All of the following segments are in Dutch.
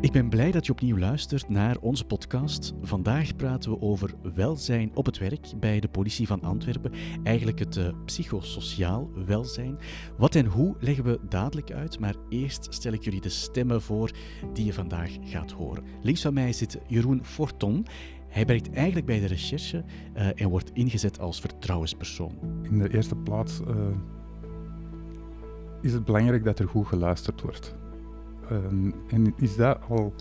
Ik ben blij dat je opnieuw luistert naar onze podcast. Vandaag praten we over welzijn op het werk bij de politie van Antwerpen. Eigenlijk het uh, psychosociaal welzijn. Wat en hoe leggen we dadelijk uit, maar eerst stel ik jullie de stemmen voor die je vandaag gaat horen. Links van mij zit Jeroen Forton. Hij werkt eigenlijk bij de recherche uh, en wordt ingezet als vertrouwenspersoon. In de eerste plaats uh, is het belangrijk dat er goed geluisterd wordt. Um, en is dat al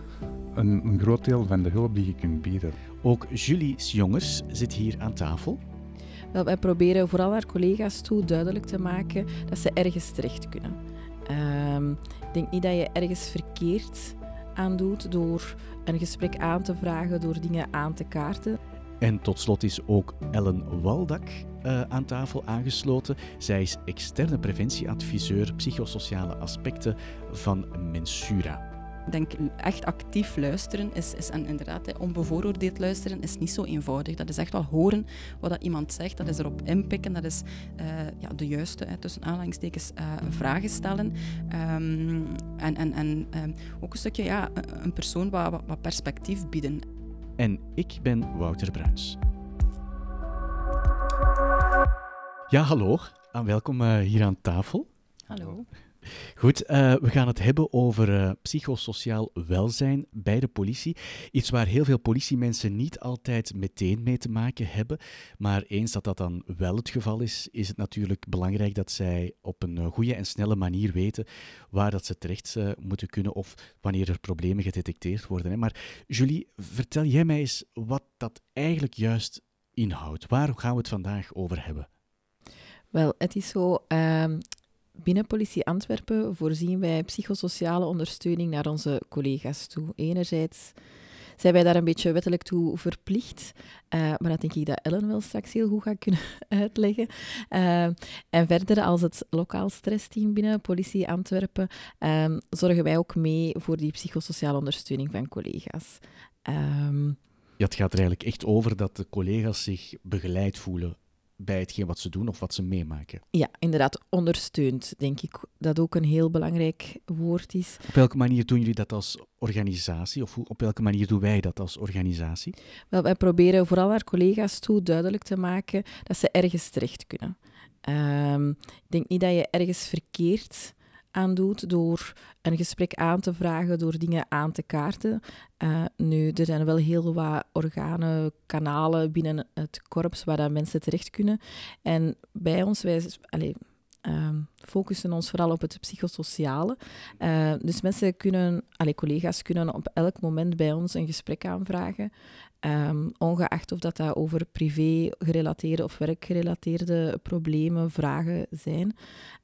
een, een, groot deel van de hulp die je kunt bieden. Ook Julie Jongers zit hier aan tafel. Wel, wij proberen vooral haar collega's toe duidelijk te maken dat ze ergens terecht kunnen. Um, ik denk niet dat je ergens verkeerd aan doet door een gesprek aan te vragen, door dingen aan te kaarten. En tot slot is ook Ellen Waldak uh, aan tafel aangesloten. Zij is externe preventieadviseur psychosociale aspecten van Mensura. Ik denk echt actief luisteren is, is en inderdaad onbevooroordeeld luisteren is niet zo eenvoudig. Dat is echt wel horen wat dat iemand zegt, dat is erop inpikken, dat is uh, ja, de juiste, hè, tussen aanhalingstekens, uh, vragen stellen. Um, en en, en um, ook een stukje ja, een persoon wat, wat perspectief bieden. En ik ben Wouter Bruins. Ja, hallo en welkom uh, hier aan tafel. Hallo. Goed, uh, we gaan het hebben over uh, psychosociaal welzijn bij de politie. Iets waar heel veel politiemensen niet altijd meteen mee te maken hebben. Maar eens dat dat dan wel het geval is, is het natuurlijk belangrijk dat zij op een goede en snelle manier weten waar dat ze terecht moeten kunnen of wanneer er problemen gedetecteerd worden. Hè. Maar Julie, vertel jij mij eens wat dat eigenlijk juist inhoudt. Waar gaan we het vandaag over hebben? Wel, het is zo. Uh, binnen Politie Antwerpen voorzien wij psychosociale ondersteuning naar onze collega's toe. Enerzijds zijn wij daar een beetje wettelijk toe verplicht. Uh, maar dat denk ik dat Ellen wel straks heel goed gaat kunnen uitleggen. Uh, en verder, als het lokaal stressteam binnen Politie Antwerpen, uh, zorgen wij ook mee voor die psychosociale ondersteuning van collega's. Ehm, ja, het gaat er eigenlijk echt over dat de collega's zich begeleid voelen bij hetgeen wat ze doen of wat ze meemaken. Ja, inderdaad, ondersteund, denk ik dat ook een heel belangrijk woord is. Op welke manier doen jullie dat als organisatie of op welke manier doen wij dat als organisatie? Wel, wij proberen vooral haar collega's toe duidelijk te maken dat ze ergens terecht kunnen. Um, ik denk niet dat je ergens verkeerd aan doet door een gesprek aan te vragen, door dingen aan te kaarten. Uh, nu, er zijn wel heel wat organen, kanalen binnen het korps waar mensen terecht kunnen. En bij ons, wij allez, uh, focussen ons vooral op het psychosociale. Uh, dus mensen kunnen, allez, collega's kunnen op elk moment bij ons een gesprek aanvragen. Um, ongeacht of dat, dat over privé-gerelateerde of werkgerelateerde problemen, vragen zijn.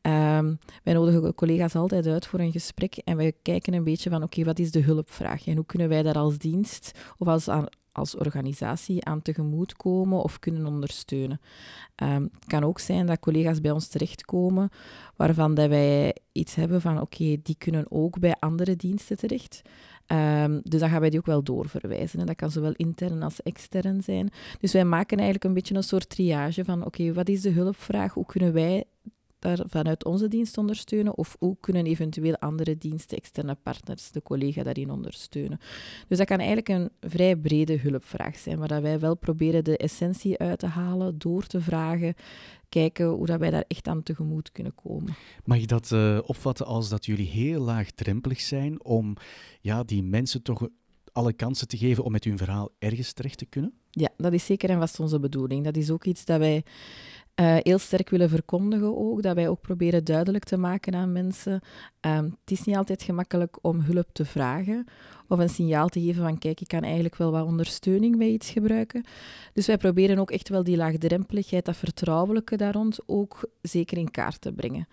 Um, wij nodigen collega's altijd uit voor een gesprek en wij kijken een beetje van oké, wat is de hulpvraag en hoe kunnen wij daar als dienst of als, als organisatie aan tegemoet komen of kunnen ondersteunen. Um, het kan ook zijn dat collega's bij ons terechtkomen waarvan dat wij iets hebben van oké, die kunnen ook bij andere diensten terecht. Um, dus dan gaan wij die ook wel doorverwijzen. En dat kan zowel intern als extern zijn. Dus wij maken eigenlijk een beetje een soort triage van oké, wat is de hulpvraag? Hoe kunnen wij daar vanuit onze dienst ondersteunen? Of hoe kunnen eventueel andere diensten, externe partners, de collega daarin ondersteunen? Dus dat kan eigenlijk een vrij brede hulpvraag zijn, waar wij wel proberen de essentie uit te halen door te vragen, kijken hoe dat wij daar echt aan tegemoet kunnen komen. Mag je dat uh, opvatten als dat jullie heel laagdrempelig zijn om ja, die mensen toch alle kansen te geven om met hun verhaal ergens terecht te kunnen? Ja, dat is zeker en vast onze bedoeling. Dat is ook iets dat wij uh, heel sterk willen verkondigen ook, dat wij ook proberen duidelijk te maken aan mensen. Um, het is niet altijd gemakkelijk om hulp te vragen of een signaal te geven van kijk, ik kan eigenlijk wel wat ondersteuning bij iets gebruiken. Dus wij proberen ook echt wel die laagdrempeligheid, dat vertrouwelijke daar rond ook zeker in kaart te brengen.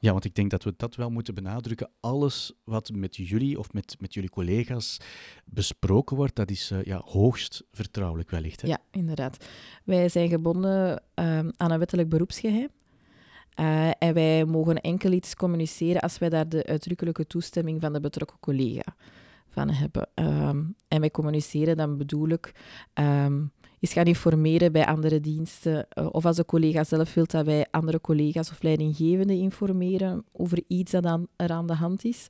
Ja, want ik denk dat we dat wel moeten benadrukken. Alles wat met jullie of met, met jullie collega's besproken wordt, dat is uh, ja, hoogst vertrouwelijk wellicht. Ja, inderdaad. Wij zijn gebonden uh, aan een wettelijk beroepsgeheim. Uh, en wij mogen enkel iets communiceren als wij daar de uitdrukkelijke toestemming van de betrokken collega van hebben. Um, en wij communiceren dan bedoel ik um, is gaan informeren bij andere diensten. Uh, of als de collega zelf wil dat wij andere collega's of leidinggevenden informeren over iets dat dan er aan de hand is,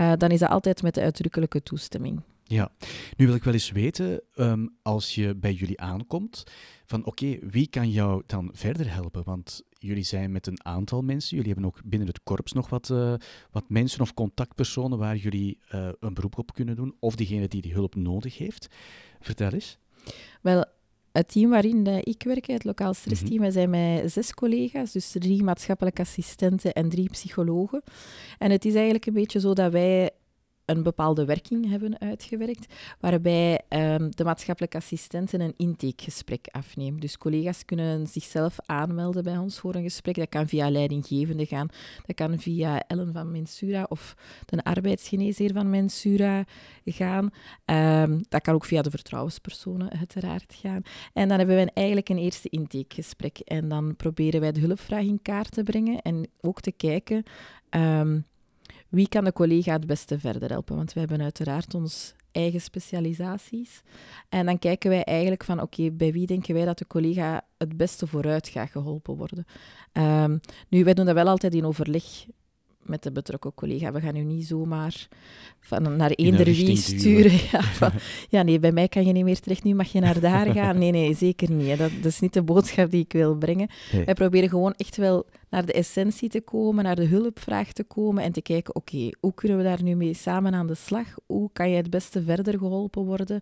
uh, dan is dat altijd met de uitdrukkelijke toestemming. Ja, nu wil ik wel eens weten, um, als je bij jullie aankomt, van oké, wie kan jou dan verder helpen? Want jullie zijn met een aantal mensen, jullie hebben ook binnen het korps nog wat, uh, wat mensen of contactpersonen waar jullie uh, een beroep op kunnen doen, of diegene die die hulp nodig heeft. Vertel eens. Wel, het team waarin ik werk, het lokaal stressteam, mm -hmm. wij zijn met zes collega's, dus drie maatschappelijke assistenten en drie psychologen. En het is eigenlijk een beetje zo dat wij een bepaalde werking hebben uitgewerkt, waarbij um, de maatschappelijke assistenten een intakegesprek afnemen. Dus collega's kunnen zichzelf aanmelden bij ons voor een gesprek. Dat kan via leidinggevende gaan, dat kan via Ellen van Mensura of de arbeidsgeneesheer van Mensura gaan. Um, dat kan ook via de vertrouwenspersonen uiteraard gaan. En dan hebben we eigenlijk een eerste intakegesprek. En dan proberen wij de hulpvraag in kaart te brengen en ook te kijken... Um, wie kan de collega het beste verder helpen? Want we hebben uiteraard ons eigen specialisaties. En dan kijken wij eigenlijk van, oké, bij wie denken wij dat de collega het beste vooruit gaat geholpen worden? Um, nu, wij doen dat wel altijd in overleg met de betrokken collega. We gaan u niet zomaar van naar eender wie sturen. Ja, van, ja, nee, bij mij kan je niet meer terecht, nu mag je naar daar gaan. Nee, nee, zeker niet. Dat, dat, is niet de boodschap die ik wil brengen. Nee. Wij proberen gewoon echt wel naar de essentie te komen, naar de hulpvraag te komen en te kijken, oké, hoe kunnen we daar nu mee samen aan de slag? Hoe kan je het beste verder geholpen worden?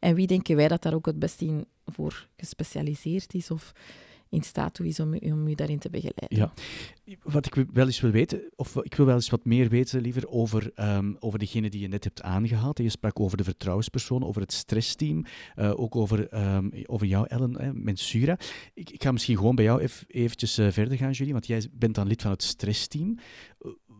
En wie denken wij dat daar ook het beste in voor gespecialiseerd is? Of in staat toe is om, om u daarin te begeleiden. Ja. Wat ik wel eens wil weten, of ik wil wel eens wat meer weten liever over, um, over degene die je net hebt aangehaald. Je sprak over de vertrouwenspersoon, over het stressteam, uh, ook over, um, over jou, Ellen eh, Mensura. Ik, ik, ga misschien gewoon bij jou even eventjes uh, verder gaan, Julie, want jij bent dan lid van het stressteam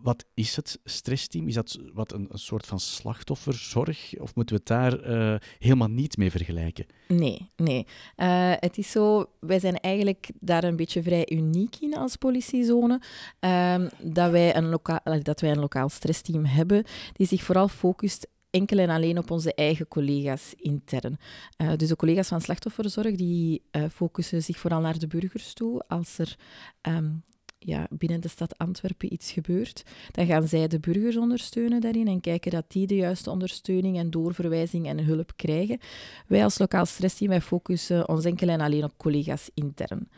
wat is het stressteam? Is dat wat een, een, soort van slachtofferzorg? Of moeten we het daar uh, helemaal niet mee vergelijken? Nee, nee. Uh, het is zo, wij zijn eigenlijk daar een beetje vrij uniek in als politiezone. Uh, dat, wij een lokaal, dat wij een lokaal stressteam hebben die zich vooral focust enkel en alleen op onze eigen collega's intern. Uh, dus de collega's van slachtofferzorg die focussen zich vooral naar de burgers toe als er um, ja, binnen de stad Antwerpen iets gebeurt, dan gaan zij de burgers ondersteunen daarin en kijken dat die de juiste ondersteuning en doorverwijzing en hulp krijgen. Wij als lokaal stressteam, wij focussen ons enkel en alleen op collega's intern.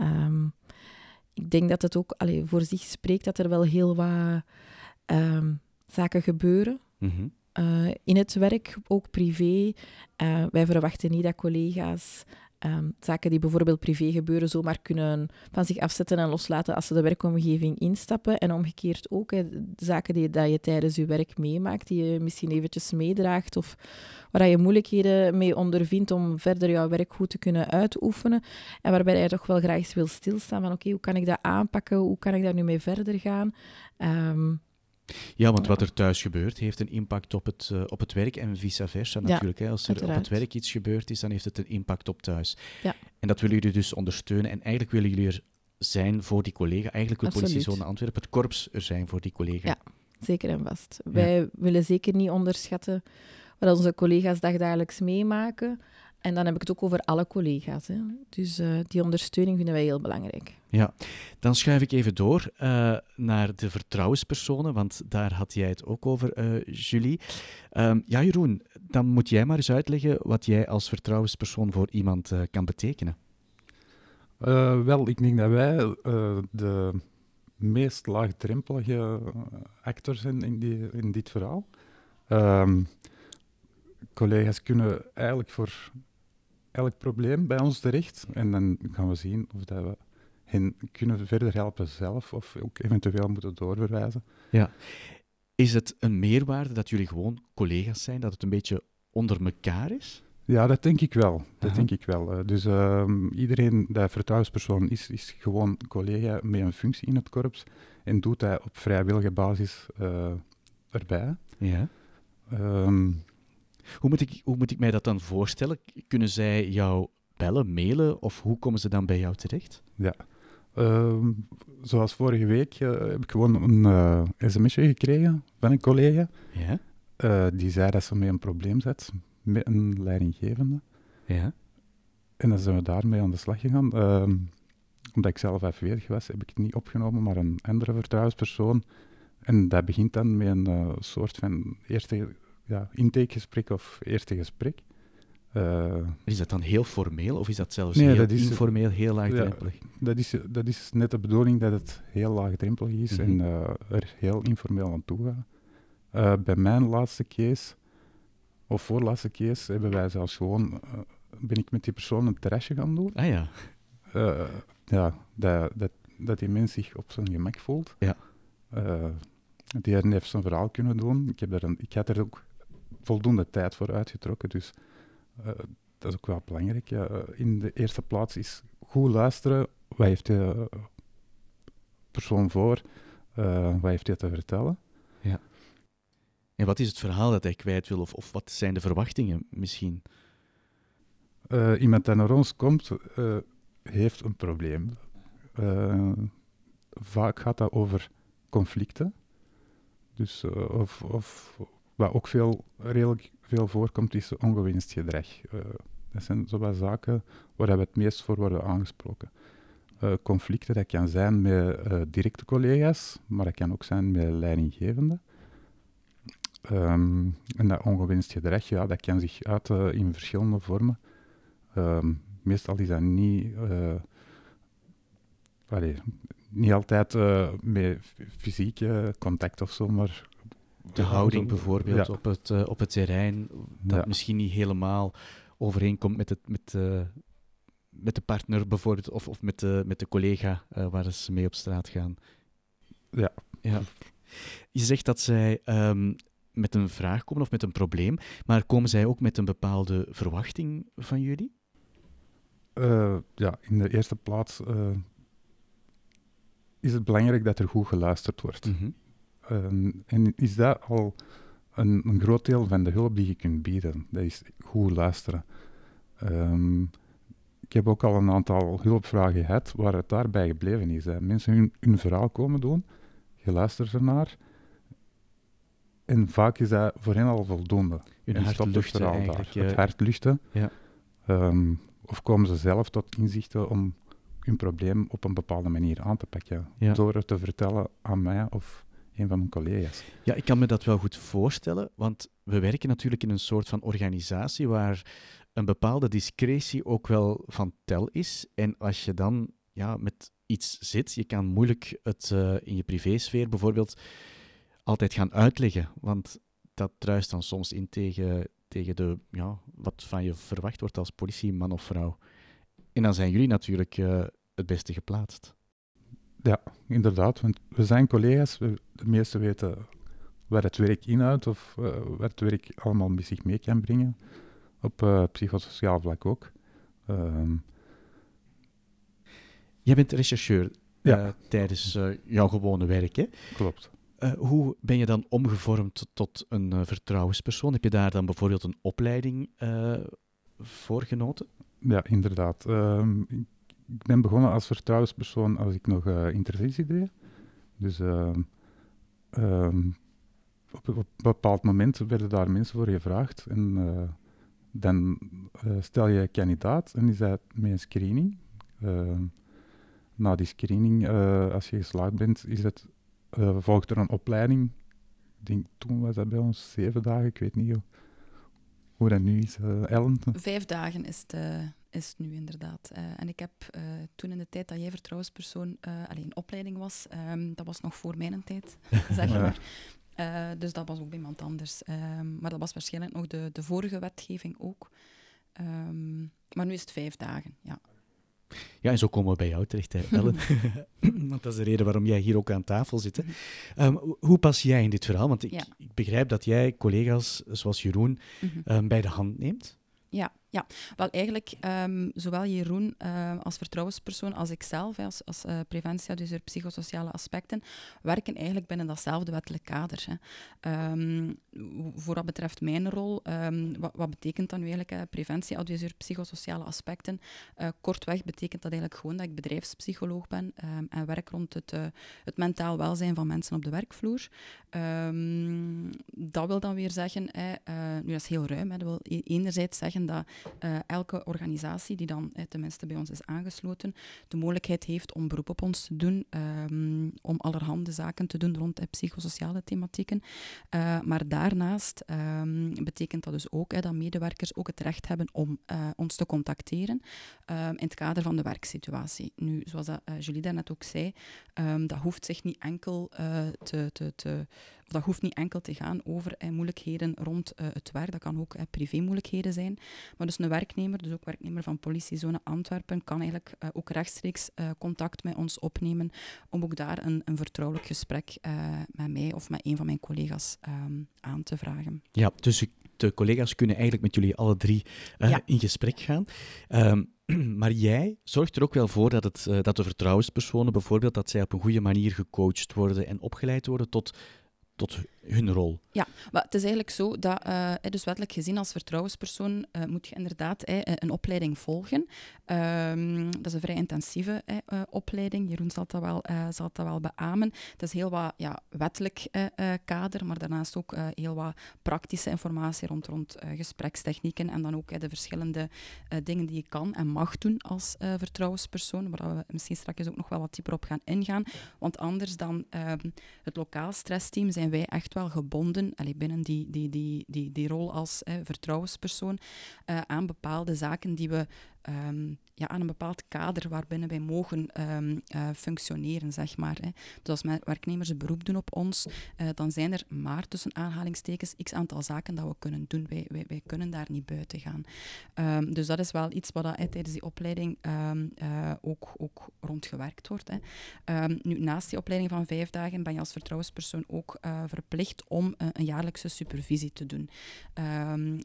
Um, ik denk dat het ook allee, voor zich spreekt dat er wel heel wat um, zaken gebeuren. Mm -hmm. uh, in het werk, ook privé. Uh, wij verwachten niet dat collega's um, zaken die bijvoorbeeld privé gebeuren zomaar kunnen van zich afzetten en loslaten als ze de werkomgeving instappen. En omgekeerd ook, hè, zaken die dat je tijdens je werk meemaakt, die je misschien eventjes meedraagt of waar je moeilijkheden mee ondervindt om verder jouw werk goed te kunnen uitoefenen. En waarbij je toch wel graag wil stilstaan van oké, hoe kan ik dat aanpakken? Hoe kan ik daar nu mee verder gaan? Um, ja, want wat er thuis gebeurt, heeft een impact op het, uh, op het werk en vice versa natuurlijk. Hè. Als er uiteraard. op het werk iets gebeurd is, dan heeft het een impact op thuis. Ja. En dat willen jullie dus ondersteunen. En eigenlijk willen jullie er zijn voor die collega. Eigenlijk de politiezone Antwerpen, het korps er zijn voor die collega. Ja, zeker en vast. Ja. Wij willen zeker niet onderschatten wat onze collega's dagdagelijks meemaken. En dan heb ik het ook over alle collega's. Hè. Dus uh, die ondersteuning vinden wij heel belangrijk. Ja, dan schuif ik even door uh, naar de vertrouwenspersonen, want daar had jij het ook over, uh, Julie. Um, ja, Jeroen, dan moet jij maar eens uitleggen wat jij als vertrouwenspersoon voor iemand kan betekenen. wel, ik denk dat wij de meest laagdrempelige actor zijn in, die, in dit verhaal. Um, collega's kunnen eigenlijk voor elk probleem bij ons terecht. En dan gaan we zien of dat we hen kunnen verder helpen zelf of ook eventueel moeten doorverwijzen. Ja. Is het een meerwaarde dat jullie gewoon collega's zijn, dat het een beetje onder elkaar is? Ja, dat denk ik wel. Dat Aha. denk ik wel. Eh, dus uh, iedereen die vertrouwenspersoon is, is gewoon collega met een functie in het korps en doet dat op vrijwillige basis uh, erbij. Ja. Um, hoe moet, ik, hoe moet ik mij dat dan voorstellen? Kunnen zij jou bellen, mailen of hoe komen ze dan bij jou terecht? Ja, uh, zoals vorige week uh, heb ik gewoon een uh, sms'je gekregen van een collega. Ja? Uh, die zei dat ze met een probleem zat met een leidinggevende. Ja. en dan zijn we daarmee aan de slag gegaan. Ehm, omdat ik zelf afwezig was, heb ik het niet opgenomen, maar een andere vertrouwenspersoon. En dat begint dan met een soort van eerste ja, intakegesprek of eerste gesprek. Uh, is dat dan heel formeel of is dat zelfs nee, heel dat is, informeel, heel laagdrempelig? Ja, dat, is, dat is net de bedoeling dat het heel laagdrempelig is en uh, er heel informeel aan toe gaat. Uh, bij mijn laatste case, of voorlaatste case, hebben wij zelfs gewoon, ben ik met die persoon een terrasje gaan doen. Ah ja. ja, dat, dat, dat die mens zich op zijn gemak voelt. Ja. die heeft zijn verhaal kunnen doen. Ik, heb er een, ik had er ook voldoende tijd voor uitgetrokken, dus uh, dat is ook wel belangrijk. Ja. Eh, in de eerste plaats is goed luisteren. Wat heeft de persoon voor? Uh, wat heeft hij te vertellen? Ja. En wat is het verhaal dat hij kwijt wil? Of, of wat zijn de verwachtingen misschien? Uh, iemand die naar ons komt, heeft een probleem. vaak gaat dat over conflicten. Dus, of, of wat ook veel, redelijk veel voorkomt, is ongewenst gedrag. Uh, dat zijn zowel zaken waar we het meest voor worden aangesproken. Uh, conflicten, dat kan zijn met uh, directe collega's, maar dat kan ook zijn met leidinggevenden. Um, en dat ongewenst gedrag, ja, dat kan zich uiten in verschillende vormen. Um, meestal is dat niet, niet altijd met fysieke contact of zo, maar de houding bijvoorbeeld op, het, uh, op het terrein, dat misschien niet helemaal overeenkomt met, het, met, uh, met de partner bijvoorbeeld, of, of met, de, met de collega uh, waar ze mee op straat gaan. Ja. ja. Je zegt dat zij um, met een vraag komen of met een probleem, maar komen zij ook met een bepaalde verwachting van jullie? ja, in de eerste plaats is het belangrijk dat er goed geluisterd wordt. Mm -hmm. Ehm, en is dat al een, een, groot deel van de hulp die je kunt bieden? Dat is goed luisteren. Um, ik heb ook al een aantal hulpvragen gehad waar het daarbij gebleven is. Hè. Mensen hun, hun, verhaal komen doen, je luistert ernaar. En vaak is dat voor hen al voldoende. Hun hart luchten daar. Het hart luchten. Ja. Um, of komen ze zelf tot inzichten om hun probleem op een bepaalde manier aan te pakken. Ja. Door het te vertellen aan mij of een van mijn collega's. Ja, ik kan me dat wel goed voorstellen, want we werken natuurlijk in een soort van organisatie waar een bepaalde discretie ook wel van tel is. En als je dan ja, met iets zit, je kan moeilijk het uh, in je privésfeer bijvoorbeeld altijd gaan uitleggen, want dat druist dan soms in tegen, tegen de, ja, wat van je verwacht wordt als politieman of vrouw. En dan zijn jullie natuurlijk uh, het beste geplaatst. Ja, inderdaad. Want we zijn collega's. We, de meesten weten waar het werk inhoudt of uh, waar het werk allemaal met zich mee kan brengen. Op uh, psychosociaal vlak ook. Um, Jij bent rechercheur ja. uh, tijdens jouw gewone werk, hè? Klopt. hoe ben je dan omgevormd tot een vertrouwenspersoon? Heb je daar dan bijvoorbeeld een opleiding voor genoten? Ja, inderdaad. Um, ik ben begonnen als vertrouwenspersoon als ik nog uh, intervisie deed. Dus uh, um, op, een bepaald moment werden daar mensen voor gevraagd. En uh, dan stel je kandidaat en is dat met een screening. Ehm, na die screening, als je geslaagd bent, is het, volgt er een opleiding. Ik denk, toen was dat bij ons zeven dagen, ik weet niet hoe, hoe dat nu is. Ellen? Vijf dagen is de is het nu inderdaad. Uh, en ik heb uh, toen in de tijd dat jij vertrouwenspersoon uh, alleen opleiding was, um, dat was nog voor mijn tijd, zeg maar. dus dat was ook bij iemand anders. Um, maar dat was waarschijnlijk nog de, de vorige wetgeving ook. Um, maar nu is het vijf dagen, ja. Ja, en zo komen we bij jou terecht, hè, Ellen. Want dat is de reden waarom jij hier ook aan tafel zit. Um, hoe pas jij in dit verhaal? Want ik, ja. ik begrijp dat jij collega's zoals Jeroen mm -hmm. um, bij de hand neemt. Ja, ja, wel eigenlijk um, zowel Jeroen uh, als vertrouwenspersoon als ikzelf, als, als uh, preventieadviseur psychosociale aspecten, werken eigenlijk binnen datzelfde wettelijk kader. Hè. Um, voor wat betreft mijn rol, wat, wat, betekent dat nu eigenlijk, preventieadviseur psychosociale aspecten? Uh, kortweg betekent dat eigenlijk gewoon dat ik bedrijfspsycholoog ben en werk rond het, het mentaal welzijn van mensen op de werkvloer. dat wil dan weer zeggen, hè, nu dat is heel ruim, hè, dat wil e-, enerzijds zeggen dat elke organisatie die dan tenminste bij ons is aangesloten, de mogelijkheid heeft om beroep op ons te doen, um, om allerhande zaken te doen rond psychosociale thematieken. maar daarnaast um, betekent dat dus ook dat medewerkers ook het recht hebben om ons te contacteren um, in het kader van de werksituatie. Nu, zoals dat, Julie daarnet ook zei, dat hoeft zich niet enkel te, te, te dat hoeft niet enkel te gaan over eh, moeilijkheden rond eh, het werk. Dat kan ook eh, privé-moeilijkheden zijn. Maar dus een werknemer, dus ook werknemer van politiezone Antwerpen, kan eigenlijk eh, ook rechtstreeks eh, contact met ons opnemen om ook daar een, een vertrouwelijk gesprek eh, met mij of met een van mijn collega's ehm, aan te vragen. Ja, dus de collega's kunnen eigenlijk met jullie alle drie in gesprek gaan. Um, maar jij zorgt er ook wel voor dat, het, dat de vertrouwenspersonen bijvoorbeeld dat zij op een goede manier gecoacht worden en opgeleid worden tot tot hun rol. Ja, maar het is eigenlijk zo dat, uh, dus wettelijk gezien als vertrouwenspersoon, uh, moet je inderdaad uh, een opleiding volgen. Um, dat is een vrij intensieve opleiding. Jeroen zal dat wel, zal dat wel beamen. Het is heel wat ja, wettelijk kader, maar daarnaast ook heel wat praktische informatie rond, rond gesprekstechnieken en dan ook de verschillende dingen die je kan en mag doen als vertrouwenspersoon, waar we misschien straks ook nog wel wat dieper op gaan ingaan. Want anders dan ehm, het lokaal stressteam zijn wij echt wel gebonden, allee, binnen die, die, die, die, die rol als vertrouwenspersoon, uh, aan bepaalde zaken die we um, ja, aan een bepaald kader waarbinnen wij mogen um, uh, functioneren, zeg maar. Hè. Dus als werknemers een beroep doen op ons, uh, dan zijn er maar tussen aanhalingstekens x aantal zaken dat we kunnen doen. Wij, wij, kunnen daar niet buiten gaan. Um, dus dat is wel iets wat hè, tijdens die opleiding uh, ook, ook rondgewerkt wordt. Hè. nu, naast die opleiding van vijf dagen ben je als vertrouwenspersoon ook verplicht om een jaarlijkse supervisie te doen.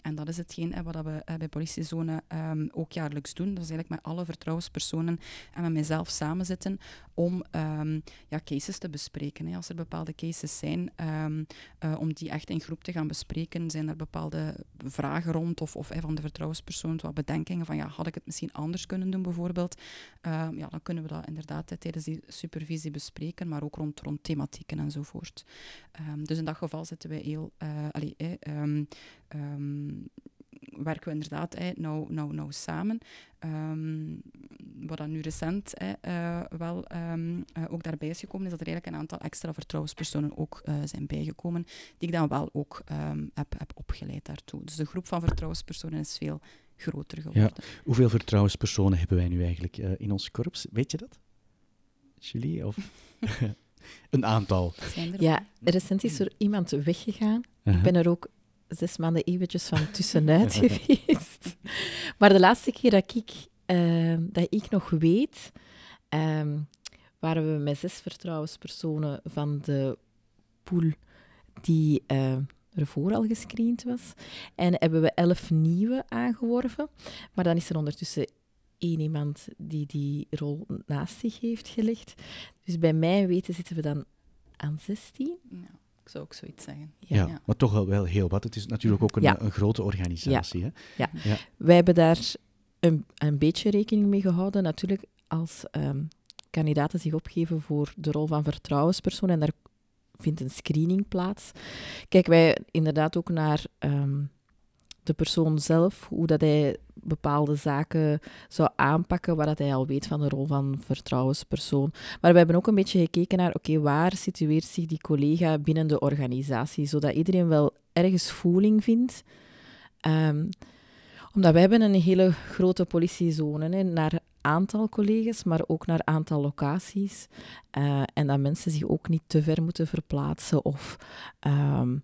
en dat is hetgeen hè, wat we bij politiezone ook jaarlijks doen. Dat is eigenlijk alle vertrouwenspersonen en met mijzelf samenzitten om um, ja, cases te bespreken. Hè. Als er bepaalde cases zijn, um, uh, om die echt in groep te gaan bespreken, zijn er bepaalde vragen rond of, of van de vertrouwenspersoon wat bedenkingen van ja, had ik het misschien anders kunnen doen bijvoorbeeld. Um, ja, dan kunnen we dat inderdaad tijdens die supervisie bespreken, maar ook rond, rond thematieken enzovoort. dus in dat geval zitten wij heel... Allee, werken we inderdaad hey, nou, nou, nou samen. Um, wat dan nu recent uh, wel um, uh, ook daarbij is gekomen, is dat er eigenlijk een aantal extra vertrouwenspersonen ook uh, zijn bijgekomen, die ik dan wel ook um, heb, heb opgeleid daartoe. Dus de groep van vertrouwenspersonen is veel groter geworden. Ja. Hoeveel vertrouwenspersonen hebben wij nu eigenlijk in ons korps? Weet je dat? Julie? Of een aantal? Ja, recent is er iemand weggegaan. -huh. Ik ben er ook zes maanden eventjes van tussenuit geweest. Maar de laatste keer dat ik, uh, dat ik nog weet, um, waren we met zes vertrouwenspersonen van de pool die uh, ervoor al gescreend was. En hebben we elf nieuwe aangeworven. Maar dan is er ondertussen één iemand die die rol naast zich heeft gelegd. Dus bij mij weten zitten we dan aan 16. Ja zou ik zoiets zeggen. Ja, ja, maar toch wel, wel heel wat. Het is natuurlijk ook een, een grote organisatie. Ja. Hè? Ja. wij hebben daar een, een beetje rekening mee gehouden. Natuurlijk, als um, kandidaten zich opgeven voor de rol van vertrouwenspersoon en daar vindt een screening plaats, kijken wij inderdaad ook naar um, de persoon zelf, hoe dat hij bepaalde zaken zou aanpakken, waar dat hij al weet van de rol van vertrouwenspersoon. Maar we hebben ook een beetje gekeken naar, oké, waar situeert zich die collega binnen de organisatie, zodat iedereen wel ergens voeling vindt. Um, omdat wij hebben een hele grote politiezone, hè, naar aantal collega's, maar ook naar aantal locaties. Uh, en dat mensen zich ook niet te ver moeten verplaatsen of um,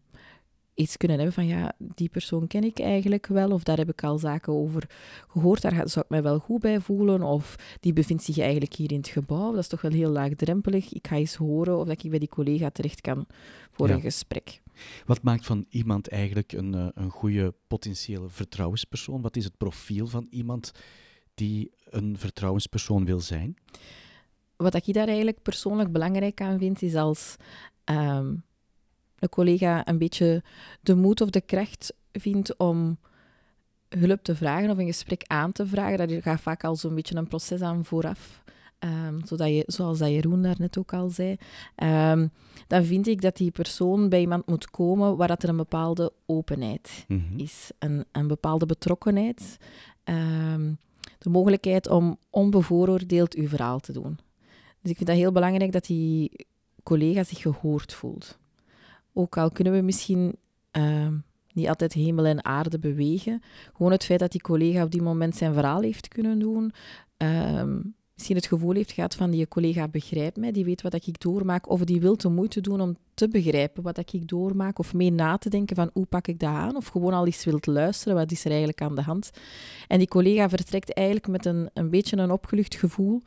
iets kunnen hebben van ja, die persoon ken ik eigenlijk wel, of daar heb ik al zaken over gehoord, daar zou ik mij wel goed bij voelen, of die bevindt zich eigenlijk hier in het gebouw, dat is toch wel heel laagdrempelig. Ik ga eens horen of ik bij die collega terecht kan voor een gesprek. Wat maakt van iemand eigenlijk een, eh, een goede potentiële vertrouwenspersoon? Wat is het profiel van iemand die een vertrouwenspersoon wil zijn? Wat ik daar eigenlijk persoonlijk belangrijk aan vind, is als um, een collega een beetje de moed of de kracht vindt om hulp te vragen of een gesprek aan te vragen, dat gaat vaak al zo'n beetje een proces aan vooraf ehm, zodat je, zoals dat Jeroen daarnet ook al zei, ehm, dan vind ik dat die persoon bij iemand moet komen waar dat er een bepaalde openheid Mhm. is, een, een bepaalde betrokkenheid, ehm, de mogelijkheid om onbevooroordeeld uw verhaal te doen. Dus ik vind dat heel belangrijk dat die collega zich gehoord voelt. Ook al kunnen we misschien ehm, niet altijd hemel en aarde bewegen, gewoon het feit dat die collega op die moment zijn verhaal heeft kunnen doen, ehm, misschien het gevoel heeft gehad van die collega begrijpt mij, die weet wat ik doormaak, of die wil de moeite doen om te begrijpen wat ik doormaak, of mee na te denken van hoe pak ik dat aan, of gewoon al eens wilt luisteren, wat is er eigenlijk aan de hand. En die collega vertrekt eigenlijk met een, een beetje een opgelucht gevoel,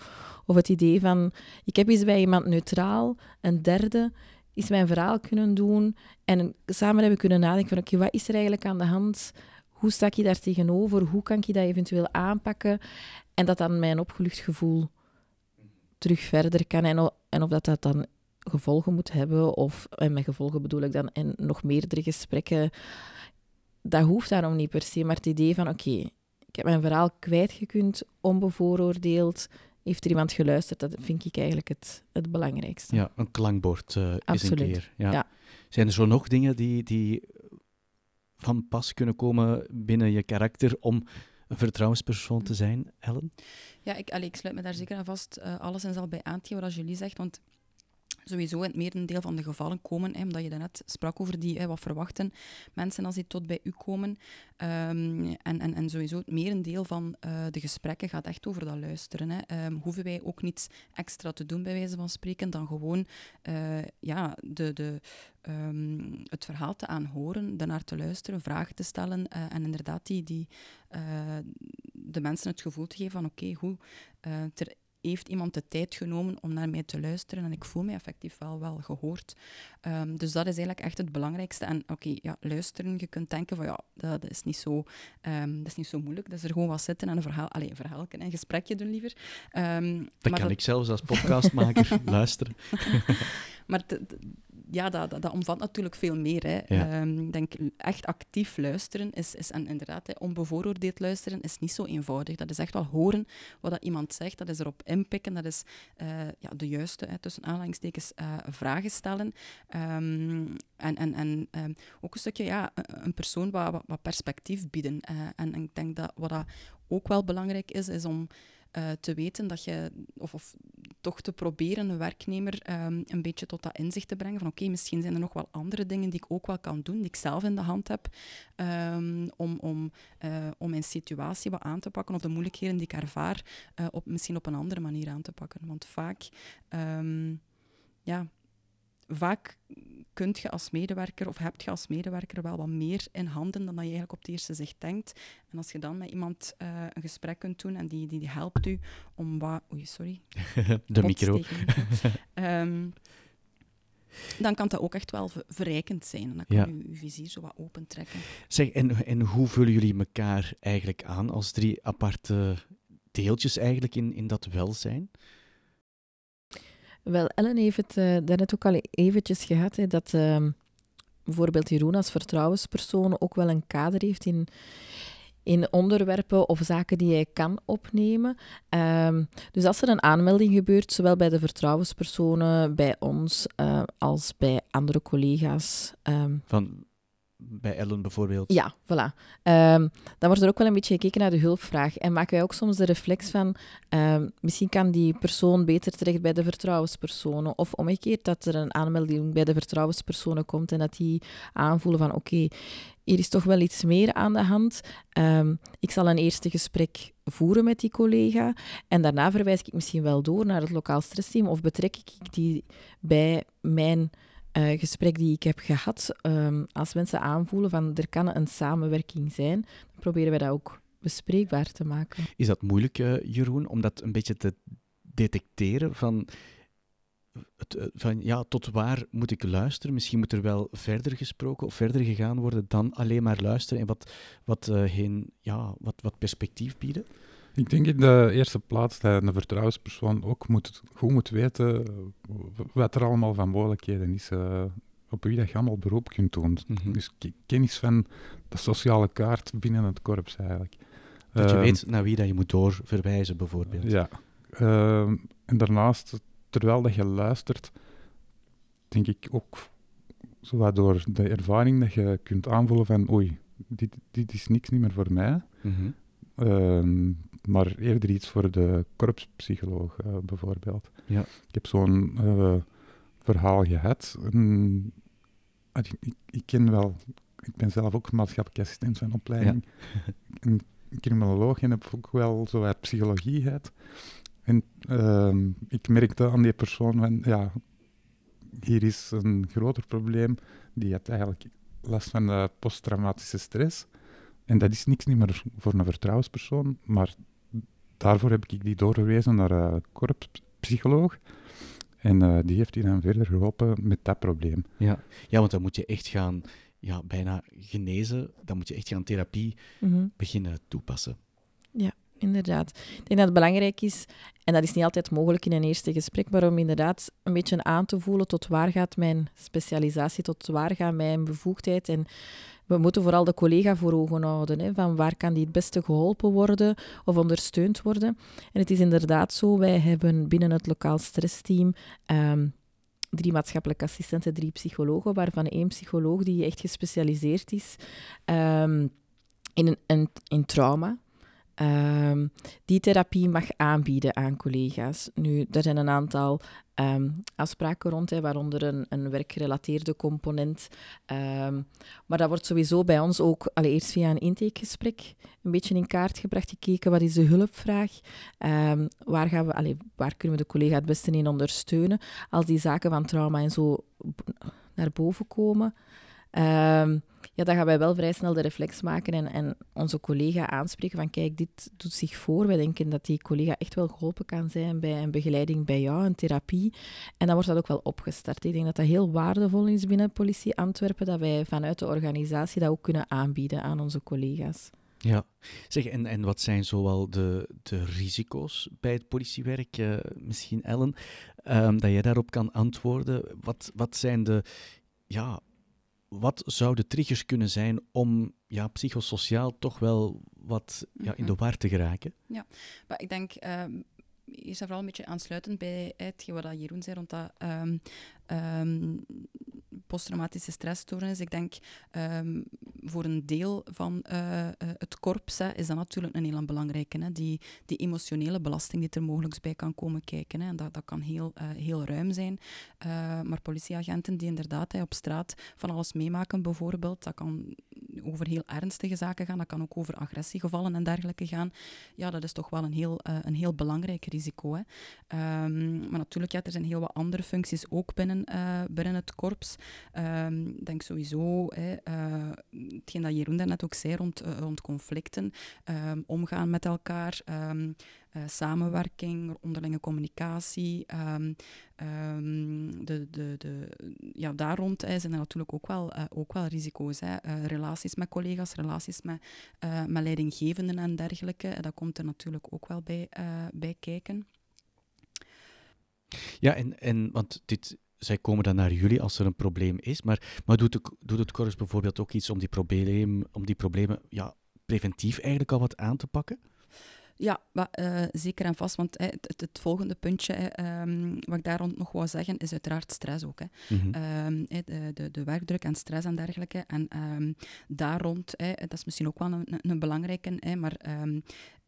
of het idee van, ik heb eens bij iemand neutraal, een derde, is mijn verhaal kunnen doen en samen hebben kunnen nadenken van, oké, wat is er eigenlijk aan de hand? Hoe sta ik daar tegenover? Hoe kan ik dat eventueel aanpakken? En dat dan mijn opgelucht gevoel terug verder kan. En, en of dat, dat dan gevolgen moet hebben, of en met gevolgen bedoel ik dan en nog meerdere gesprekken. Dat hoeft daarom niet per se, maar het idee van oké, ik heb mijn verhaal kwijtgekund, onbevooroordeeld. Heeft er iemand geluisterd? Dat vind ik eigenlijk het, het belangrijkste. Ja, een klankbord eh, is een keer. Ja. Ja. Zijn er zo nog dingen die, die van pas kunnen komen binnen je karakter om een vertrouwenspersoon te zijn, Ellen? Ja, ik, allee, ik sluit me daar zeker aan vast. eh alles en zal bij aan wat Julie zegt. Want sowieso in het merendeel van de gevallen komen, hè, omdat je daarnet sprak over die, hè, wat verwachten mensen als die tot bij u komen. Ehm, en, en, en sowieso het merendeel van eh, de gesprekken gaat echt over dat luisteren. Hè. Ehm, hoeven wij ook niets extra te doen, bij wijze van spreken, dan gewoon eh, ja, de, de, ehm, het verhaal te aanhoren, daarnaar te luisteren, vragen te stellen eh, en inderdaad die, die, de mensen het gevoel te geven van oké, hoe eh, er heeft iemand de tijd genomen om naar mij te luisteren en ik voel mij effectief wel, wel gehoord. Ehm, dus dat is eigenlijk echt het belangrijkste. En oké, ja, luisteren, je kunt denken van ja, dat, dat is niet zo, ehm, dat is niet zo moeilijk. Dat is er gewoon wat zitten en een verhaal, allez, een verhaal, een gesprekje doen liever. Ehm, Dat maar kan ik zelfs als podcastmaker luisteren. maar ja, dat, dat, dat omvat natuurlijk veel meer. Hè. Ja. Ehm, ik denk, echt actief luisteren is, is en inderdaad, hè, onbevooroordeeld luisteren is niet zo eenvoudig. Dat is echt wel horen wat dat iemand zegt, dat is erop inpikken, dat is eh, ja, de juiste, hè, tussen aanhalingstekens, eh, vragen stellen. Ehm, en en, en ehm, ook een stukje ja, een- persoon wat, wat, wat perspectief bieden. Eh, en, en ik denk dat wat dat ook wel belangrijk is, is om eh, te weten dat je, of, of toch te proberen een werknemer ehm, een beetje tot dat inzicht te brengen van oké, misschien zijn er nog wel andere dingen die ik ook wel kan doen, die ik zelf in de hand heb, ehm, om, om, eh, om mijn situatie wat aan te pakken of de moeilijkheden die ik ervaar, eh, op, misschien op een andere manier aan te pakken. Want vaak, ehm, ja, vaak kunt je als medewerker of heb je als medewerker wel wat meer in handen dan dat je eigenlijk op het eerste zicht denkt. En als je dan met iemand eh, een gesprek kunt doen en die, die, die helpt u om wat... Oei, sorry. De micro. Ehm, dan kan dat ook echt wel ver- verrijkend zijn. En dan kan Ja. je je vizier zo wat opentrekken. Zeg, en, en hoe vullen jullie elkaar eigenlijk aan als drie aparte deeltjes eigenlijk in, in dat welzijn? Wel, Ellen heeft het eh, daarnet ook al eventjes gehad, hè, dat ehm, bijvoorbeeld Jeroen als vertrouwenspersoon ook wel een kader heeft in, in onderwerpen of zaken die hij kan opnemen. Ehm, dus als er een aanmelding gebeurt, zowel bij de vertrouwenspersonen, bij ons, eh, als bij andere collega's, ehm, Van, bij Ellen bijvoorbeeld. ja, voilà. Ehm, dan wordt er ook wel een beetje gekeken naar de hulpvraag. En maken wij ook soms de reflex van, ehm, misschien kan die persoon beter terecht bij de vertrouwenspersonen. Of omgekeerd, dat er een aanmelding bij de vertrouwenspersonen komt en dat die aanvoelen van, oké, hier is toch wel iets meer aan de hand. Ehm, ik zal een eerste gesprek voeren met die collega en daarna verwijs ik misschien wel door naar het lokaal stressteam of betrek ik die bij mijn eh, gesprek die ik heb gehad, ehm, als mensen aanvoelen van er kan een samenwerking zijn, dan proberen wij dat ook bespreekbaar te maken. Is dat moeilijk, eh, Jeroen, om dat een beetje te detecteren van, het, eh, van ja, tot waar moet ik luisteren? Misschien moet er wel verder gesproken of verder gegaan worden dan alleen maar luisteren en wat, wat, heen, ja, wat, wat perspectief bieden? Ik denk in de eerste plaats dat een vertrouwenspersoon ook moet, goed moet weten wat er allemaal van mogelijkheden is. eh, op wie dat je allemaal beroep kunt doen. Mhm. Dus ke- kennis van de sociale kaart binnen het korps eigenlijk. Dat je Ehm, weet naar wie dat je moet doorverwijzen, bijvoorbeeld. Ja. Ehm, en daarnaast, terwijl dat je luistert, denk ik ook zo door de ervaring dat je kunt aanvoelen van oei, dit, dit is niks niet meer voor mij. Mhm. Ehm, maar eerder iets voor de korpspsycholoog uh, bijvoorbeeld. Ja. Ik heb zo'n uh, verhaal gehad. En, ik, ik, ik, ken wel, ik ben zelf ook maatschappelijk assistent van opleiding. Ja. een criminoloog en heb ook wel zo wat psychologie gehad. En uh, ik merkte aan die persoon van, ja, hier is een groter probleem. Die had eigenlijk last van uh, posttraumatische stress. En dat is niks niet meer voor een vertrouwenspersoon, maar daarvoor heb ik die doorgewezen naar een korpspsycholoog. En uh, die heeft die dan verder geholpen met dat probleem. Ja. ja, want dan moet je echt gaan ja, bijna genezen. Dan moet je echt gaan therapie Mhm. beginnen toepassen. Inderdaad. Ik denk dat het belangrijk is, en dat is niet altijd mogelijk in een eerste gesprek, maar om inderdaad een beetje aan te voelen tot waar gaat mijn specialisatie, tot waar gaat mijn bevoegdheid. En we moeten vooral de collega voor ogen houden, hè, van waar kan die het beste geholpen worden of ondersteund worden. En het is inderdaad zo, wij hebben binnen het lokaal stressteam um, drie maatschappelijke assistenten, drie psychologen, waarvan één psycholoog die echt gespecialiseerd is um, in, in, in trauma. Um, die therapie mag aanbieden aan collega's. Nu, er zijn een aantal um, afspraken rond, hè, waaronder een, een werkgerelateerde component. Um, maar dat wordt sowieso bij ons ook allereerst via een intakegesprek een beetje in kaart gebracht, gekeken wat is de hulpvraag, waar, gaan we, allee, waar kunnen we de collega het beste in ondersteunen als die zaken van trauma en zo naar boven komen. Um, ja, dan gaan wij wel vrij snel de reflex maken en, en onze collega aanspreken van kijk, dit doet zich voor. Wij denken dat die collega echt wel geholpen kan zijn bij een begeleiding bij jou, een therapie. En dan wordt dat ook wel opgestart. Ik denk dat dat heel waardevol is binnen Politie Antwerpen, dat wij vanuit de organisatie dat ook kunnen aanbieden aan onze collega's. Ja, zeg, en, en wat zijn zoal de, de risico's bij het politiewerk, uh, misschien Ellen, um, dat jij daarop kan antwoorden? Wat, wat zijn de, ja, wat zouden triggers kunnen zijn om ja, psychosociaal toch wel wat ja, in de war te geraken? Ja, maar ik denk, um, is vooral een beetje aansluitend bij hetgeen wat Jeroen zei rond dat um, um, posttraumatische stressstoornis. Ik denk um, voor een deel van uh, uh, het korps is dat natuurlijk een heel belangrijke. Hè. Die, die emotionele belasting die er mogelijk bij kan komen kijken. Hè. En dat, dat kan heel, uh, heel ruim zijn. maar politieagenten die inderdaad hè, op straat van alles meemaken bijvoorbeeld, dat kan over heel ernstige zaken gaan, dat kan ook over agressiegevallen en dergelijke gaan. Ja, dat is toch wel een heel, een heel belangrijk risico. Hè. Um, maar natuurlijk, ja, er zijn heel wat andere functies ook binnen, binnen het korps. Ik um, denk sowieso, hè, uh, hetgeen dat Jeroen daarnet ook zei rond, rond conflicten, um, omgaan met elkaar, uh, samenwerking, onderlinge communicatie. de, de, de, ja, daar rond hè, zijn er natuurlijk ook wel, ook wel risico's. Hè. relaties met collega's, relaties met, met leidinggevenden en dergelijke. dat komt er natuurlijk ook wel bij, bij kijken. Ja, en, en want dit zij komen dan naar jullie als er een probleem is. Maar, maar doet, de, doet het korps bijvoorbeeld ook iets om die, probleem, om die problemen ja, preventief eigenlijk al wat aan te pakken? Ja, maar, uh, zeker en vast. Want het, het, volgende puntje um, wat ik daar rond nog wou zeggen, is uiteraard stress ook. Hè. Mhm. Mm -hmm. de, de, de, werkdruk en stress en dergelijke. En um, daar rond, dat is misschien ook wel een, een, een belangrijke, maar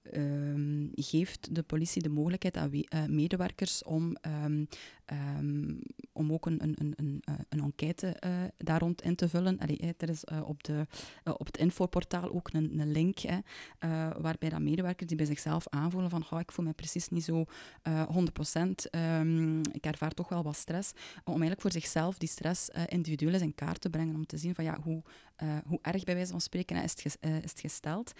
Um, geeft de politie de mogelijkheid aan we, uh, medewerkers om, um, um, om ook een, een, een, een, een enquête uh, daar rond in te vullen. Allee, er is op, de, op het infoportaal ook een, een link hè, waarbij dat medewerkers die bij zichzelf aanvoelen van oh, ik voel me precies niet zo 100%, ik ervaar toch wel wat stress, om eigenlijk voor zichzelf die stress individueel eens in kaart te brengen, om te zien van ja, hoe, hoe erg bij wijze van spreken is het, is het gesteld,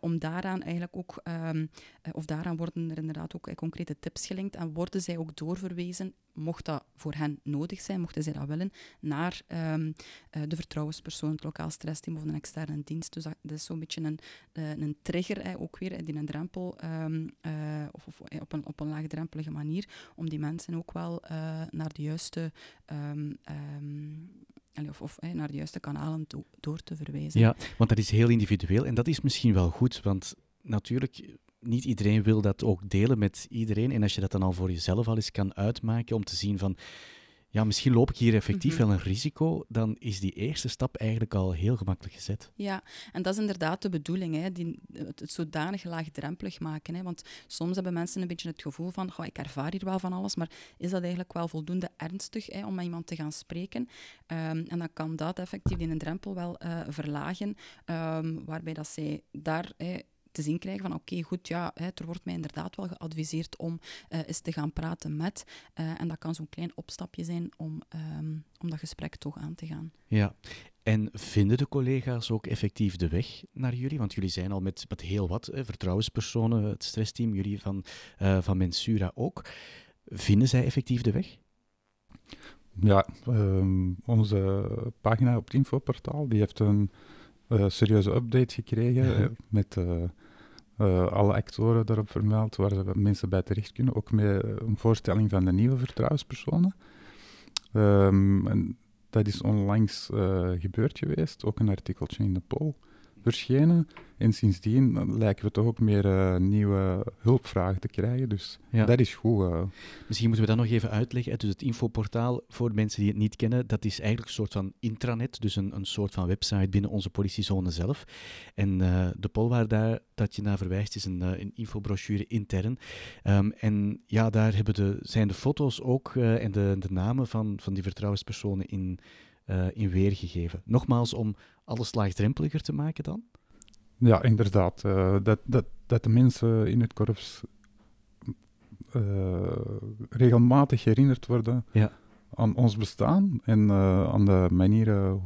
om daaraan eigenlijk ook Um, of daaraan worden er inderdaad ook concrete tips gelinkt en worden zij ook doorverwezen, mocht dat voor hen nodig zijn, mochten zij dat willen, naar uh, de vertrouwenspersoon, het lokaal stressteam of een externe dienst. Dus dat, is zo'n beetje een, een trigger, eh, ook weer die een drempel, um, of, of op, een, op een laagdrempelige manier, om die mensen ook wel naar de juiste of, naar de juiste kanalen door te verwijzen. Ja, want dat is heel individueel en dat is misschien wel goed, want natuurlijk, niet iedereen wil dat ook delen met iedereen. En als je dat dan al voor jezelf al eens kan uitmaken om te zien van ja, misschien loop ik hier effectief Mhm. wel een risico, dan is die eerste stap eigenlijk al heel gemakkelijk gezet. Ja, en dat is inderdaad de bedoeling, hè, die, het, het zodanig laagdrempelig maken. Hè, want soms hebben mensen een beetje het gevoel van, ik ervaar hier wel van alles, maar is dat eigenlijk wel voldoende ernstig hè, om met iemand te gaan spreken? Ehm, en dan kan dat effectief die een drempel wel eh, verlagen, ehm, waarbij dat zij daar... hè, te zien krijgen van oké, goed, ja, hè, er wordt mij inderdaad wel geadviseerd om eh, eens te gaan praten met. eh, en dat kan zo'n klein opstapje zijn om, ehm, om dat gesprek toch aan te gaan. Ja. En vinden de collega's ook effectief de weg naar jullie? Want jullie zijn al met, met heel wat hè, vertrouwenspersonen, het stressteam, jullie van, eh, van Mensura ook. Vinden zij effectief de weg? Ja, ehm, onze pagina op het infoportaal die heeft een serieuze update gekregen Ja. met eh, eh, alle actoren daarop vermeld waar mensen bij terecht kunnen. Ook met eh, een voorstelling van de nieuwe vertrouwenspersonen. Ehm, dat is onlangs eh, gebeurd geweest, ook een artikeltje in de Pol verschenen. En sindsdien lijken we toch ook meer eh, nieuwe hulpvragen te krijgen. Dus Ja. dat is goed. eh. Misschien moeten we dat nog even uitleggen. hè. Dus het infoportaal, voor mensen die het niet kennen, dat is eigenlijk een soort van intranet, dus een, een soort van website binnen onze politiezone zelf. En eh, de pol waar daar, dat je naar verwijst is een, een infobrochure intern. Ehm, en ja, daar hebben de, zijn de foto's ook en de, de namen van, van die vertrouwenspersonen in, eh, in weergegeven. Nogmaals, om alles laagdrempeliger te maken dan? Ja, inderdaad. eh, dat, dat, dat de mensen in het korps eh, regelmatig herinnerd worden Ja. aan ons bestaan en eh, aan de manieren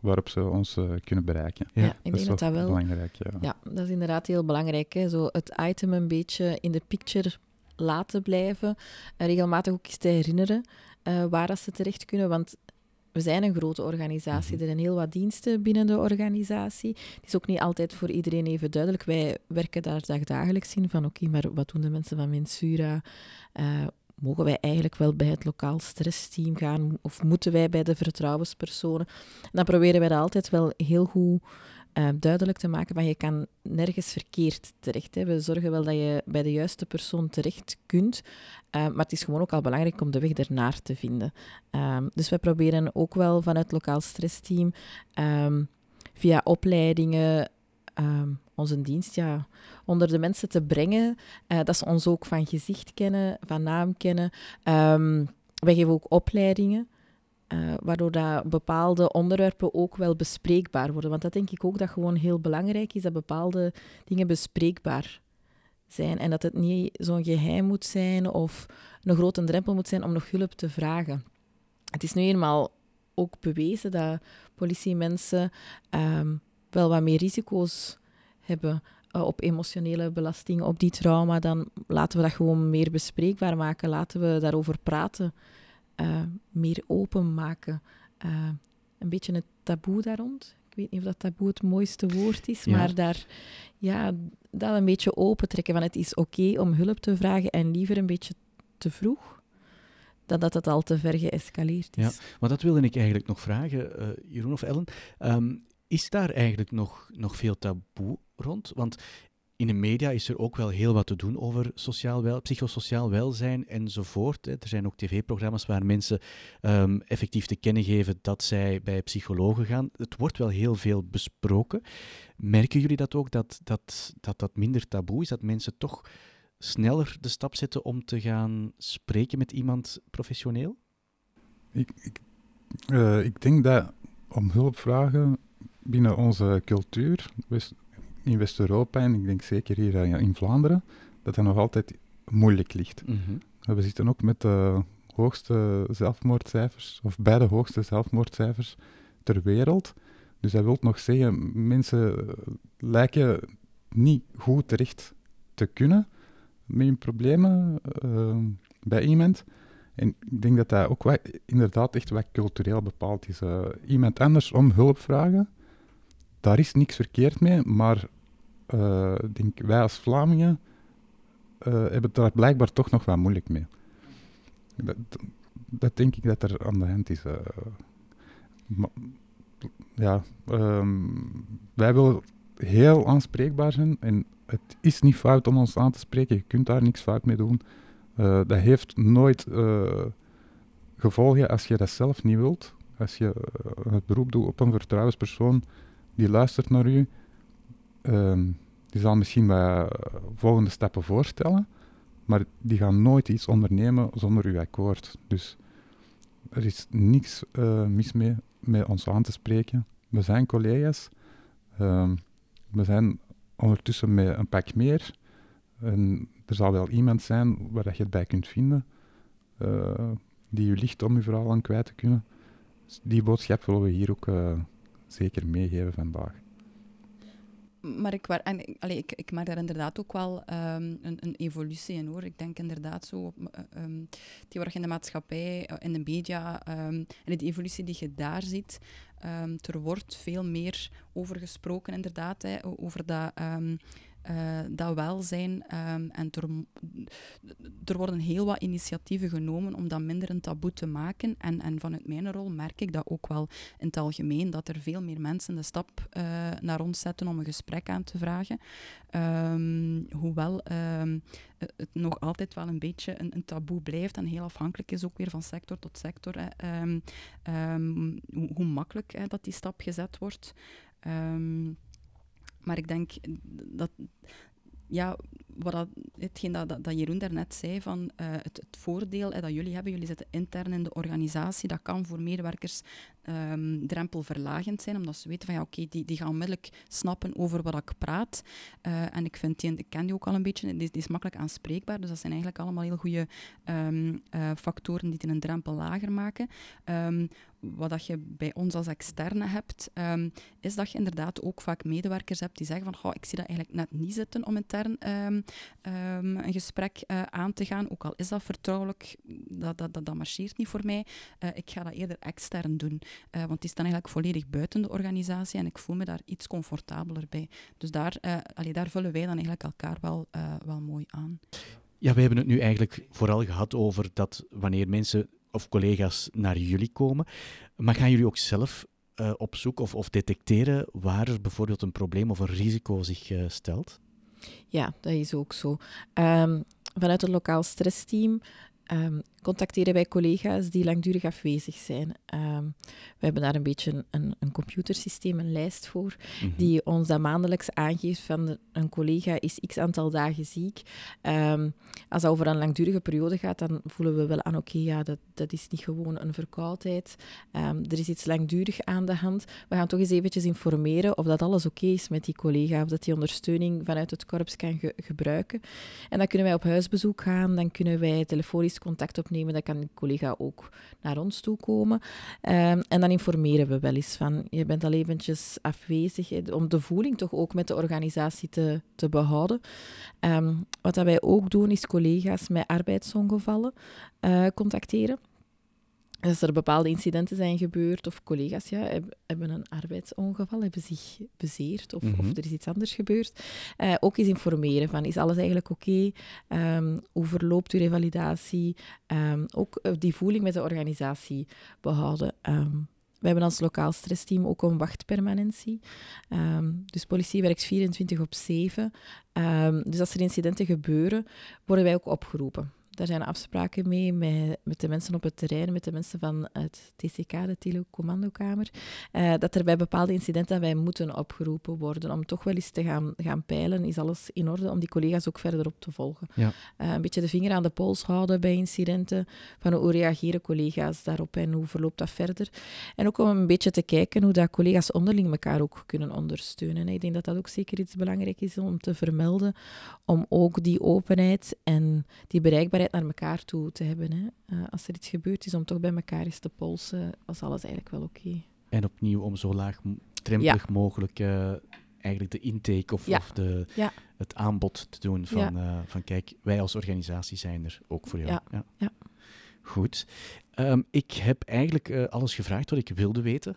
waarop ze ons kunnen bereiken. Ja, Ja, ik is denk dat dat wel belangrijk. Ja. Ja, dat is inderdaad heel belangrijk. Hè. Zo het item een beetje in de picture laten blijven. En regelmatig ook eens te herinneren eh, waar dat ze terecht kunnen. Want we zijn een grote organisatie. Mhm. Er zijn heel wat diensten binnen de organisatie. Het is ook niet altijd voor iedereen even duidelijk. Wij werken daar dagdagelijks in van oké, maar wat doen de mensen van Mensura? Eh, mogen wij eigenlijk wel bij het lokaal stressteam gaan? Of moeten wij bij de vertrouwenspersonen? Dan proberen wij dat altijd wel heel goed eh, duidelijk te maken van je kan nergens verkeerd terecht. We zorgen wel dat je bij de juiste persoon terecht kunt, eh, maar het is gewoon ook al belangrijk om de weg ernaar te vinden. Ehm, dus wij proberen ook wel vanuit het lokaal stressteam ehm, via opleidingen ehm, onze dienst ja, onder de mensen te brengen, eh, dat ze ons ook van gezicht kennen, van naam kennen. Wij geven ook opleidingen. Eh, waardoor dat bepaalde onderwerpen ook wel bespreekbaar worden. Want dat denk ik ook dat gewoon heel belangrijk is, dat bepaalde dingen bespreekbaar zijn. En dat het niet zo'n geheim moet zijn of een grote drempel moet zijn om nog hulp te vragen. Het is nu eenmaal ook bewezen dat politiemensen ehm, wel wat meer risico's hebben eh, op emotionele belasting, op die trauma. Dan laten we dat gewoon meer bespreekbaar maken. Laten we daarover praten. Eh, meer openmaken. Eh, een beetje het taboe daar rond. Ik weet niet of dat taboe het mooiste woord is, Ja. maar daar, ja, dat een beetje opentrekken. Van het is oké om hulp te vragen en liever een beetje te vroeg dan dat het al te ver geëscaleerd is. Ja. Maar dat wilde ik eigenlijk nog vragen, eh, Jeroen of Ellen. Ehm, is daar eigenlijk nog, nog veel taboe rond? Want in de media is er ook wel heel wat te doen over sociaal wel, psychosociaal welzijn enzovoort. Er zijn ook tv-programma's waar mensen ehm, effectief te kennen geven dat zij bij psychologen gaan. Het wordt wel heel veel besproken. Merken jullie dat ook, dat dat, dat, dat minder taboe is? Dat mensen toch sneller de stap zetten om te gaan spreken met iemand professioneel? Ik, ik, eh, ik denk dat om hulp vragen binnen onze cultuur, in West-Europa en ik denk zeker hier eh, in Vlaanderen, dat dat nog altijd moeilijk ligt. Mhm. We zitten ook met de hoogste zelfmoordcijfers, of bij de hoogste zelfmoordcijfers ter wereld. Dus dat wil nog zeggen, mensen eh, lijken niet goed terecht te kunnen met hun problemen eh, bij iemand. En ik denk dat dat ook wat, inderdaad echt wat cultureel bepaald is. Iemand anders om hulp vragen, daar is niks verkeerd mee, maar eh, denk, wij als Vlamingen eh, hebben het daar blijkbaar toch nog wat moeilijk mee. Dat, dat denk ik dat er aan de hand is. eh. Ja, ehm, wij willen heel aanspreekbaar zijn. En het is niet fout om ons aan te spreken. Je kunt daar niks fout mee doen. Dat heeft nooit gevolgen als je dat zelf niet wilt. Als je het beroep doet op een vertrouwenspersoon die luistert naar u, ehm, die zal misschien bij volgende stappen voorstellen, maar die gaan nooit iets ondernemen zonder uw akkoord. Dus er is niks mis mee met ons aan te spreken. We zijn collega's. Ehm, we zijn ondertussen met een pak meer. En er zal wel iemand zijn waar je het bij kunt vinden, uh, die je ligt om je verhaal aan kwijt te kunnen. Dus die boodschap willen we hier ook zeker meegeven vandaag. Maar ik, en, allee, ik, ik maak daar inderdaad ook wel um, een, een, evolutie in hoor. Ik denk inderdaad zo op um, waar je in de maatschappij, in de media um, en de evolutie die je daar ziet. er wordt veel meer over gesproken inderdaad, hè, over dat uh, dat welzijn. Um, en er, worden heel wat initiatieven genomen om dat minder een taboe te maken. En, en vanuit mijn rol merk ik dat ook wel in het algemeen, dat er veel meer mensen de stap uh, naar ons zetten om een gesprek aan te vragen. Um, hoewel um, het nog altijd wel een beetje een, een, taboe blijft en heel afhankelijk is ook weer van sector tot sector. Hoe, hoe, makkelijk hè, dat die stap gezet wordt. Um, maar ik denk dat, ja, wat dat, hetgeen dat, dat, Jeroen daarnet zei, van uh, het, het, voordeel dat jullie hebben, jullie zitten intern in de organisatie, dat kan voor medewerkers um, drempelverlagend zijn, omdat ze weten van ja, oké, die, die gaan onmiddellijk snappen over wat ik praat. Uh, en ik vind die, ik ken die ook al een beetje, die, die, is makkelijk aanspreekbaar, dus dat zijn eigenlijk allemaal heel goede um, uh, factoren die het een drempel lager maken. Um, wat dat je bij ons als externe hebt, is dat je inderdaad ook vaak medewerkers hebt die zeggen van, ik zie dat eigenlijk net niet zitten om intern um, een gesprek uh, aan te gaan, ook al is dat vertrouwelijk, dat, dat, dat, dat marcheert niet voor mij. Uh, ik ga dat eerder extern doen, uh, want die staan eigenlijk volledig buiten de organisatie en ik voel me daar iets comfortabeler bij. Dus daar, allee, daar vullen wij dan eigenlijk elkaar wel, wel mooi aan. Ja, we hebben het nu eigenlijk vooral gehad over dat wanneer mensen of collega's naar jullie komen. Maar gaan jullie ook zelf op zoek of, of, detecteren waar er bijvoorbeeld een probleem of een risico zich stelt? Ja, dat is ook zo. Um, vanuit het lokaal stressteam um, contacteren wij collega's die langdurig afwezig zijn. Um, we hebben daar een beetje een, een computersysteem, een lijst voor, mm -hmm. die ons dat maandelijks aangeeft van de, een collega is x aantal dagen ziek. Um, als dat over een langdurige periode gaat, dan voelen we wel aan, oké, okay, ja, dat, dat is niet gewoon een verkoudheid. er is iets langdurig aan de hand. We gaan toch eens eventjes informeren of dat alles oké okay is met die collega, of dat die ondersteuning vanuit het korps kan ge gebruiken. En dan kunnen wij op huisbezoek gaan, dan kunnen wij telefonisch contact opnemen opnemen, dan kan een collega ook naar ons toe komen. Um, en dan informeren we wel eens van, je bent al eventjes afwezig, om de voeling toch ook met de organisatie te, te behouden. Um, wat dat wij ook doen, is collega's met arbeidsongevallen uh, contacteren als er bepaalde incidenten zijn gebeurd of collega's ja, hebben een arbeidsongeval, hebben zich bezeerd of, mm -hmm. of er is iets anders gebeurd, uh, ook eens informeren van is alles eigenlijk oké, okay? um, hoe verloopt uw revalidatie, um, ook uh, die voeling met de organisatie behouden. Um, we hebben als lokaal stressteam ook een wachtpermanentie. Um, dus politie werkt 24 op 7. Um, dus als er incidenten gebeuren, worden wij ook opgeroepen. Daar zijn afspraken mee met, met de mensen op het terrein, met de mensen van het TCK, de Telecommandokamer, uh, dat er bij bepaalde incidenten wij moeten opgeroepen worden om toch wel eens te gaan, gaan peilen, is alles in orde, om die collega's ook verder op te volgen. Ja. Uh, een beetje de vinger aan de pols houden bij incidenten, van hoe reageren collega's daarop en hoe verloopt dat verder. En ook om een beetje te kijken hoe dat collega's onderling elkaar ook kunnen ondersteunen. Ik denk dat dat ook zeker iets belangrijk is om te vermelden, om ook die openheid en die bereikbaarheid naar elkaar toe te hebben. Hè. Uh, als er iets gebeurd is, om toch bij elkaar eens te polsen, was alles eigenlijk wel oké. Okay. En opnieuw om zo laag drempelig ja. mogelijk uh, eigenlijk de intake of, ja. of de, ja. het aanbod te doen van, uh, van kijk, wij als organisatie zijn er ook voor jou. Ja. Goed. Um, ik heb eigenlijk alles gevraagd wat ik wilde weten.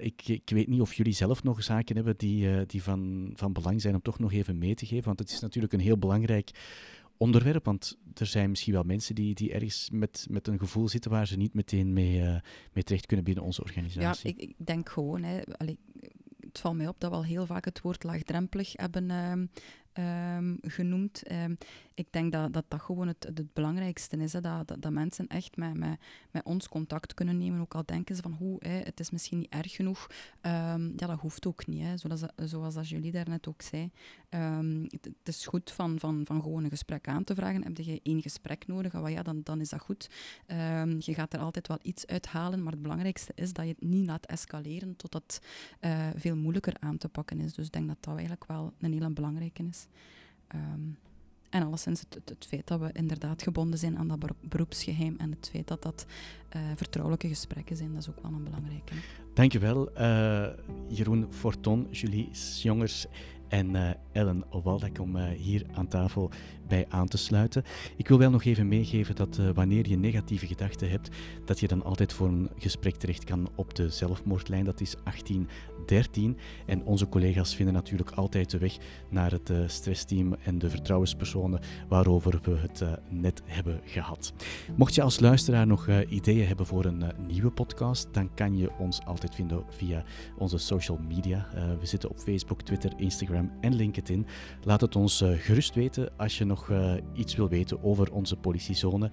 Ik, ik, weet niet of jullie zelf nog zaken hebben die, die van, van belang zijn om toch nog even mee te geven. Want het is natuurlijk een heel belangrijk onderwerp? Want er zijn misschien wel mensen die, die ergens met, met een gevoel zitten waar ze niet meteen mee, uh, mee terecht kunnen binnen onze organisatie. Ja, ik, ik denk gewoon, hè, het valt mij op dat we al heel vaak het woord laagdrempelig hebben ehm, ehm, genoemd. Ehm, ik denk dat, dat dat gewoon het, het belangrijkste is. Hè, dat, dat, dat, mensen echt met, met, met ons contact kunnen nemen. Ook al denken ze van, hoe, hè, het is misschien niet erg genoeg. ja, dat hoeft ook niet. Hè. Zoals, zoals als jullie daarnet ook zei. Het, het, is goed van, van, van gewoon een gesprek aan te vragen. Heb je één gesprek nodig? Oh, ja, dan, dan is dat goed. je gaat er altijd wel iets uithalen. Maar het belangrijkste is dat je het niet laat escaleren totdat het uh, veel moeilijker aan te pakken is. Dus ik denk dat dat eigenlijk wel een hele belangrijke is. En alleszins het, het, feit dat we inderdaad gebonden zijn aan dat beroepsgeheim en het feit dat dat uh, vertrouwelijke gesprekken zijn, dat is ook wel een belangrijke. Dankjewel, uh, Jeroen Forton, Julie Jongers en uh, Ellen Owaldek om uh, hier aan tafel bij aan te sluiten. Ik wil wel nog even meegeven dat uh, wanneer je negatieve gedachten hebt, dat je dan altijd voor een gesprek terecht kan op de zelfmoordlijn. Dat is 1813. En onze collega's vinden natuurlijk altijd de weg naar het stressteam en de vertrouwenspersonen waarover we het net hebben gehad. Mocht je als luisteraar nog ideeën hebben voor een nieuwe podcast, dan kan je ons altijd vinden via onze social media. we zitten op Facebook, Twitter, Instagram en LinkedIn. Laat het ons uh, gerust weten als je nog uh, iets wil weten over onze politiezone.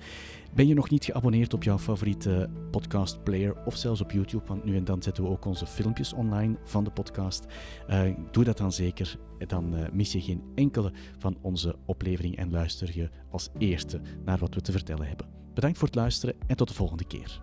Ben je nog niet geabonneerd op jouw favoriete podcastplayer of zelfs op YouTube? Want nu en dan zetten we ook onze filmpjes online van de podcast. Uh, doe dat dan zeker. Dan mis je geen enkele van onze opleveringen en luister je als eerste naar wat we te vertellen hebben. Bedankt voor het luisteren en tot de volgende keer.